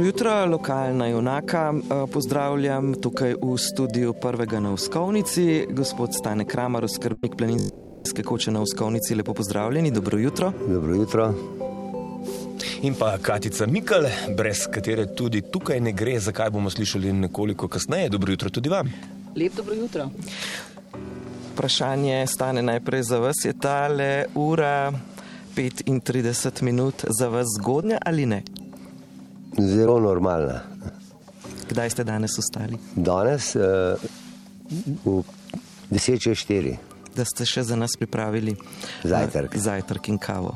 Dobro jutro, lokalna junaka. Eh, Pozdravljam tukaj v studiu prvega na Uskovnici, gospod Stane Kramar, skrbnik planinske koče na Uskovnici. Lepo pozdravljeni, dobro jutro. Dobro jutro. In pa Katica Mikal, brez katere tudi tukaj ne gre, zakaj bomo slišali nekoliko kasneje. Dobro jutro tudi vam. Lep dobro jutro. Vprašanje stane najprej za vas, je tale ura 35 minut za vas zgodnja ali ne? Zelo normalna. Kdaj ste danes ustali? Danes uh, v 10.04. Da ste še za nas pripravili Zajtrk. eh, zajtrk in kavo.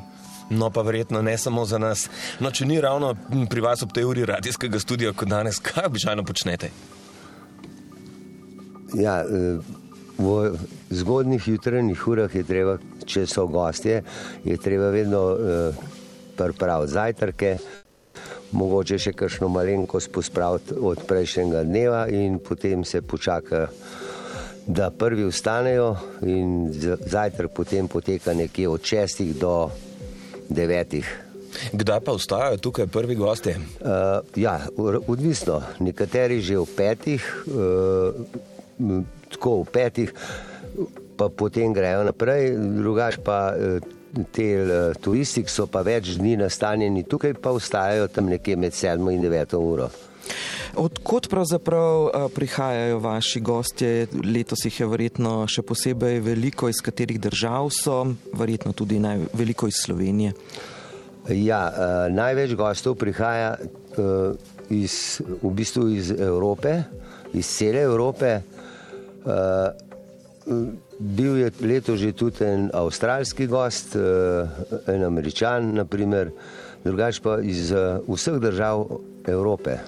No, pa verjetno ne samo za nas. No, če ni ravno pri vas ob tej uri radijskega studia kot danes, kaj običajno počnete? Ja, eh, v zgodnih jutranjih urah je treba, če so gostje, je treba vedno uh, pripraviti zajtrke, mogoče še kakšno malenkost pospraviti od prejšnjega dneva in potem se počaka, da prvi vstanejo in zajtrk potem poteka nekje od šestih do devetih. Kdaj pa vstajajo tukaj prvi gostje? Uh, ja, odvisno. Nekateri že v petih, uh, tako v petih, pa potem grejo naprej, drugač pa uh, te uh, turisti, ki so pa več dni nastanjeni tukaj, pa vstajajo tam nekje med sedmo in deveto uro. Odkot pravzaprav eh, prihajajo vaši gostje? Letos jih je verjetno še posebej veliko, iz katerih držav so, verjetno tudi naj, veliko iz Slovenije. Ja, uh, največ gostov prihaja uh, iz, v bistvu iz Evrope, iz cele Evrope. Uh, bil je leto že tudi en avstralski gost, uh, en američan, naprimer, drugač pa iz uh, vseh držav Evrope.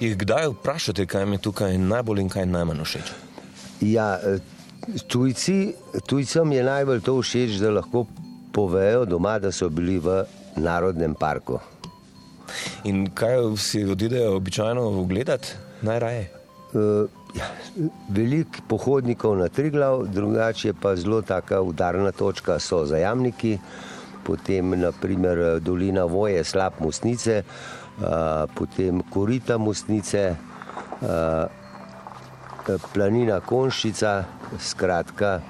Jih kdaj vprašate, kaj mi tukaj najbolj in kaj najmanj všeč? Ja, eh, tujci, tujcem je najbolj to všeč, da lahko povejo doma, da so bili v narodnem parku. In kaj si odidejo običajno ogledati najraje? Uh, ja, Veliko pohodnikov na Triglav, drugače pa zelo taka udarna točka so zajamniki, potem naprimer dolina Voje, slab Mostnice, uh, potem Korita Mostnice, uh, planina Konščica, skratka.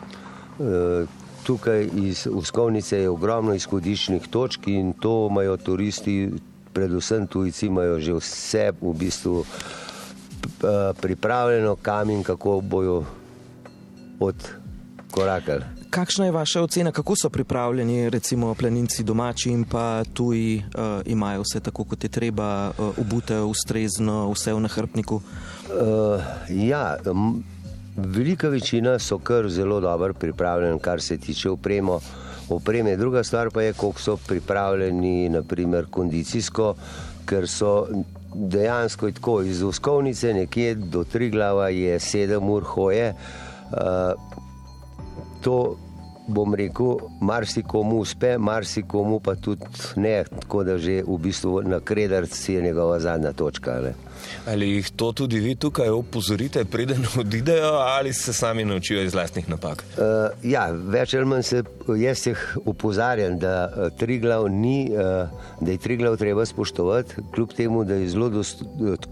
Tukaj iz Uskovnice je ogromno izhodiščnih točk in to imajo turisti, predvsem tujci, imajo že vse v bistvu eh, pripravljeno, kam in kako bojo odkorakali. Kakšna je vaša ocena, kako so pripravljeni, recimo planinci domači in pa tuji, uh, imajo vse tako, kot je treba, uh, obute ustrezno, vse v nahrbniku? Uh, ja, m, velika večina so kar zelo dobro pripravljeni, kar se tiče opremo. opreme. Druga stvar pa je, koliko so pripravljeni, naprimer kondicijsko, ker so dejansko tako iz Uskovnice nekje do Triglava je sedem ur hoje. Uh, bom rekel, marsikomu uspe, marsikomu pa tudi ne, tako da že v bistvu na kredarci je njegova zadnja točka. Ne. Ali jih to tudi vi tukaj opozorite, preden odidejo, ali se sami naučijo iz lastnih napak? Uh, ja, več ali manj se jaz jih opozarjam, da, uh, Triglav ni, uh, da je Triglav treba spoštovati, kljub temu, da je zelo dost,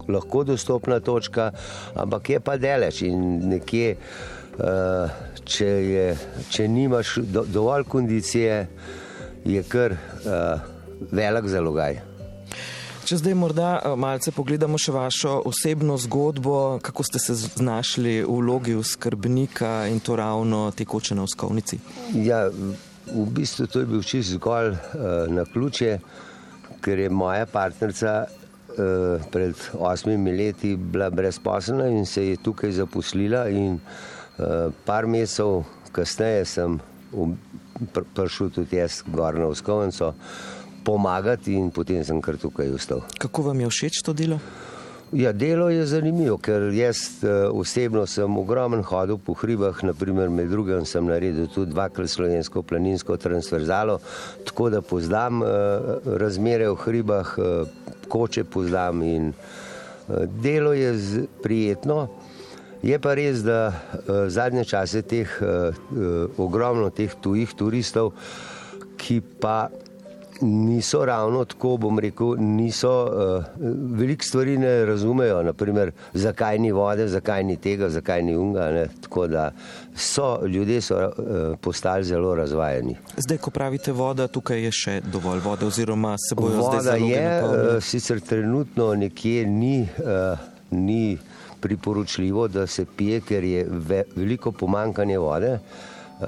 lahko dostopna točka, ampak je pa deleč in nekje, uh, če, je, če nimaš do, dovolj kondicije, je kar uh, velik zalogaj. Če zdaj morda eh, malce pogledamo še vašo osebno zgodbo, kako ste se znašli v vlogi skrbnika in to ravno tekoče na uskovnici. Ja, v bistvu to je bil čist zgolj uh, na ključe, ker je moja partnerica uh, pred osmimi leti bila brezposelna in se je tukaj zaposlila. In, uh, par mesecev kasneje sem prišel tudi jaz gor na Uskovnico pomagati in potem sem kar tukaj ostal. Kako vam je všeč to delo? Ja, delo je zanimivo, ker jaz uh, osebno sem ogromen hodil po hribah, naprimer med drugim sem naredil tudi dvakrat slovensko planinsko transverzalo, tako da poznam uh, razmere v hribah, uh, koče poznam in uh, delo je prijetno. Je pa res, da uh, zadnje čase teh uh, uh, ogromno teh tujih turistov, ki pa niso ravno tako, bom rekel, niso, uh, veliko stvari ne razumejo, naprimer, zakaj ni vode, zakaj ni tega, zakaj ni unga. Ne? Tako da so ljudje so, uh, postali zelo razvajeni. Zdaj, ko pravite voda, tukaj je še dovolj vode, oziroma se bojo voda zdaj je, napolnile? uh, sicer trenutno nekje ni. Uh, ni priporočljivo, da se pije, ker je ve, veliko pomankanje vode. Uh,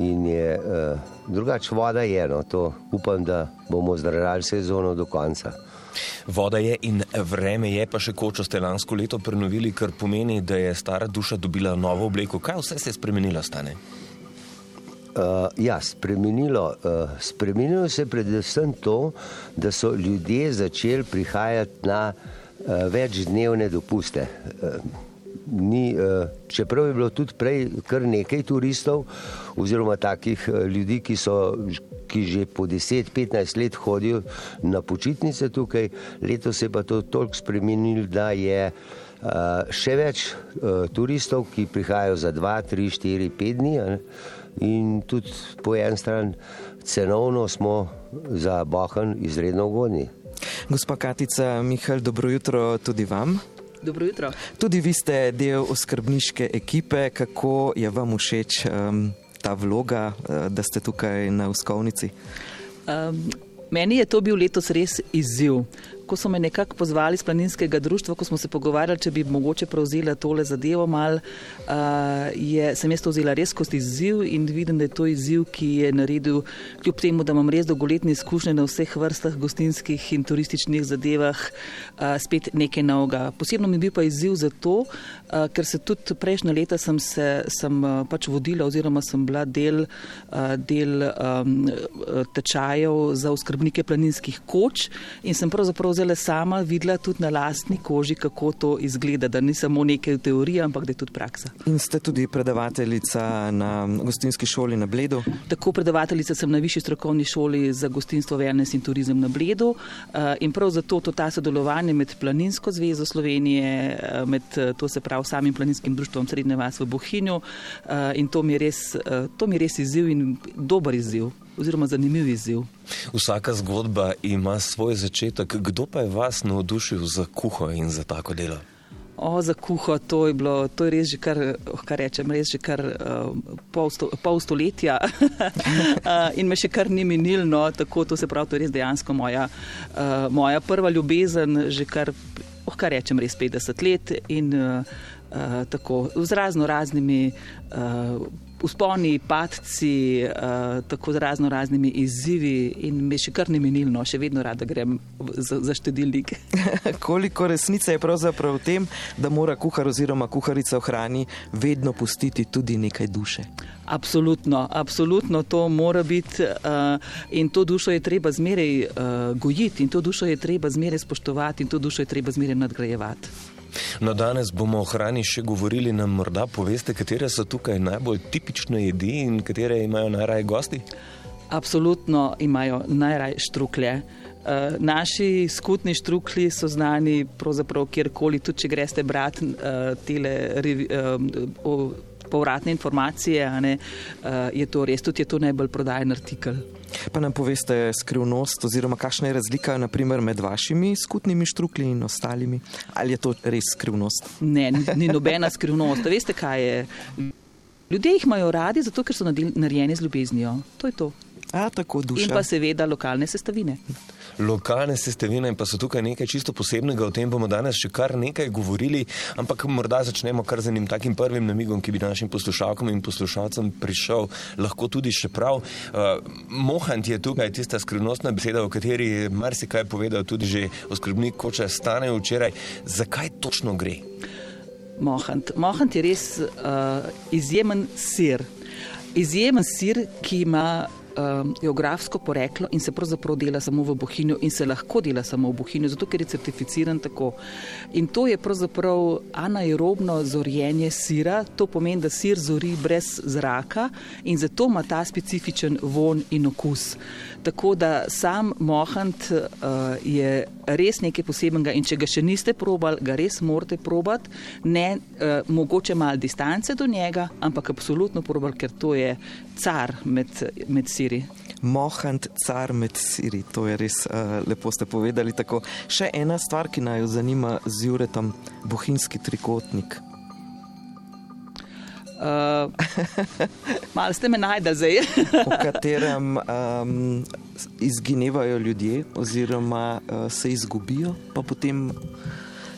in je uh, drugače voda, je no, to upam, da bomo zdržali sezono do konca. Voda je in vreme je, pa še kočo ste lansko leto prenovili, kar pomeni, da je stara duša dobila novo obleko. Kaj vse se je spremenilo, stane? Uh, ja, spremenilo, uh, spremenilo se je predvsem to, da so ljudje začeli prihajati na uh, večdnevne dopuste. Uh, ni, uh, čeprav je bilo tudi prej kar nekaj turistov, oziroma takih ljudi, ki, so, ki že po 10-15 let hodijo na počitnice tukaj, letos se je pa to toliko spremenilo, da je še več turistov, ki prihajajo za 2, 3, 4, 5 dni. In tudi po eni strani cenovno smo za Bohan izredno ugodni. Gospa Katica, Mihajl, dobro jutro tudi vam. Dobro jutro. Tudi vi ste del oskrbniške ekipe. Kako je vam všeč um, ta vloga, uh, da ste tukaj na uskovnici? Um, meni je to bil letos res izziv. Ko so me nekako pozvali iz planinskega društva, ko smo se pogovarjali, če bi mogoče prevzela tole zadevo mal, uh, je, sem jaz to vzela res kot izziv in vidim, da je to izziv, ki je naredil, kljub temu, da imam res dolgoletne izkušnje na vseh vrstah gostinskih in turističnih zadevah, uh, spet nekaj novega. Posebno mi je bil pa izziv zato, uh, ker se tudi prejšnja leta sem, se, sem uh, pač vodila oziroma sem bila del, uh, del um, tečajev za oskrbnike planinskih koč in sem pravzaprav zelo sama videla tudi na lastni koži, kako to izgleda, da ni samo nekaj teorije, ampak da je tudi praksa. In ste tudi predavateljica na gostinski šoli na Bledu. Tako predavateljica sem na višji strokovni šoli za gostinstvo, wellness in turizem na Bledu eh, in prav zato to ta sodelovanje med Planinsko zvezo Slovenije, eh, med eh, to se pravi samim planinskim društvom Srednje vas v Bohinju in to mi je res, to mi je res izziv in dober izziv oziroma zanimiv izziv. Vsaka zgodba ima svoj začetek. Kdo pa je vas navdušil za kuho in za tako delo? O, za kuho, to je bilo, to je res že kar, oh, kar rečem, res že kar uh, pol, sto, pol stoletja uh, in me še kar ni minilno, tako to se pravi, to je res dejansko moja, uh, moja prva ljubezen, že kar, oh, kar rečem, res 50 let in uh, uh, tako z razno raznimi uh, usponi, padci, uh, tako z razno raznimi izzivi in me še kar ne minilno, še vedno rada grem za, za štedilnik. Koliko resnice je pravzaprav v tem, da mora kuhar oziroma kuharica v hrani vedno pustiti tudi nekaj duše? Absolutno, absolutno to mora biti uh, in to dušo je treba zmeraj uh, gojiti in to dušo je treba zmeraj spoštovati in to dušo je treba zmeraj nadgrajevati. No, danes bomo o hrani še govorili. Nam morda poveste, katere so tukaj najbolj tipične jedi in katere imajo najraje gosti? Absolutno imajo najraje štruklje. Uh, naši skutni štrukli so znani pravzaprav kjerkoli, tudi če greste brati uh, tele uh, povratne informacije, ne, uh, je to res, tudi je to najbolj prodajen artikel. Pa nam poveste skrivnost oziroma kakšna je razlika naprimer, med vašimi skutnimi štrukli in ostalimi? Ali je to res skrivnost? Ne, ni nobena skrivnost. Veste, kaj je? Ljudje jih imajo radi, zato ker so narejeni z ljubeznijo. To je to. A, tako duša. In pa seveda lokalne sestavine. Lokalne sestavine pa so tukaj nekaj čisto posebnega, o tem bomo danes še kar nekaj govorili, ampak morda začnemo kar z enim takim prvim namigom, ki bi našim poslušalkam in poslušalcem prišel lahko tudi še prav. Uh, Mohant je tukaj tista skrivnostna beseda, o kateri je marsikaj povedal tudi že oskrbnik Koče Stane včeraj. Zakaj točno gre? Mohant. Mohant je res uh, izjemen sir. Izjemen sir, ki ima um, geografsko poreklo in se pravzaprav dela samo v Bohinju in se lahko dela samo v Bohinju, zato ker je certificiran tako. In to je pravzaprav anaerobno zorjenje sira, to pomeni, da sir zori brez zraka in zato ima ta specifičen von in okus. Tako da sam mohant uh, je res nekaj posebnega in če ga še niste probali, ga res morate probati, ne uh, mogoče malo distance do njega, ampak absolutno probali, ker to je car med, med siri. Mohant car med siri. To je res uh, lepo ste povedali. Tako. Še ena stvar, ki naj jo zanima z Juretom, bohinjski trikotnik. Uh, Malo ste me najdel zdaj. v katerem um, izginevajo ljudje, oziroma uh, se izgubijo, pa potem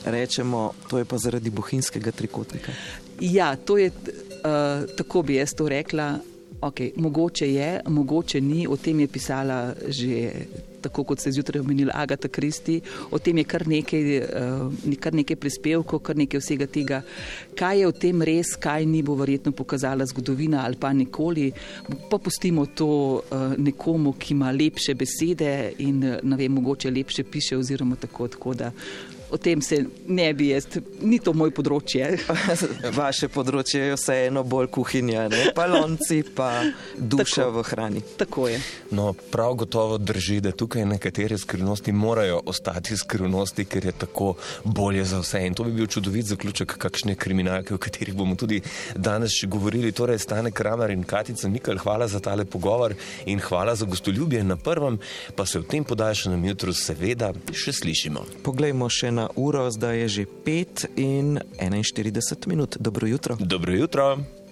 rečemo, to je pa zaradi bohinjskega trikotnika. Ja, to je uh, tako bi jaz to rekla. Okay, mogoče je, mogoče ni, o tem je pisala že tako, kot ste zjutraj omenili, Agata Kristi, o tem je kar nekaj, uh, kar nekaj prispevkov, kar nekaj vsega tega. Kaj je v tem res, kaj ni, bo verjetno pokazala zgodovina ali pa nikoli. Pa pustimo to uh, nekomu, ki ima lepše besede in ne vem, mogoče lepše piše oziroma tako. tako da, O tem se ne bi jaz, ni to moj področje. Vaše področje je vseeno bolj kuhinja, ne? pa lonci, pa duša tako, v hrani. Tako je. No, prav gotovo drži, da tukaj nekatere skrivnosti morajo ostati skrivnosti, ker je tako bolje za vse. In to bi bil čudovit zaključek kakšne kriminalke, o katerih bomo tudi danes še govorili. Torej, Stane Kramer in Katica Mikal, hvala za tale pogovor in hvala za gostoljubje na prvem, pa se v tem podaljšanem jutru seveda še slišimo. Poglejmo še na uro, zdaj je že 5 in 41 minut. Dobro jutro. Dobro jutro.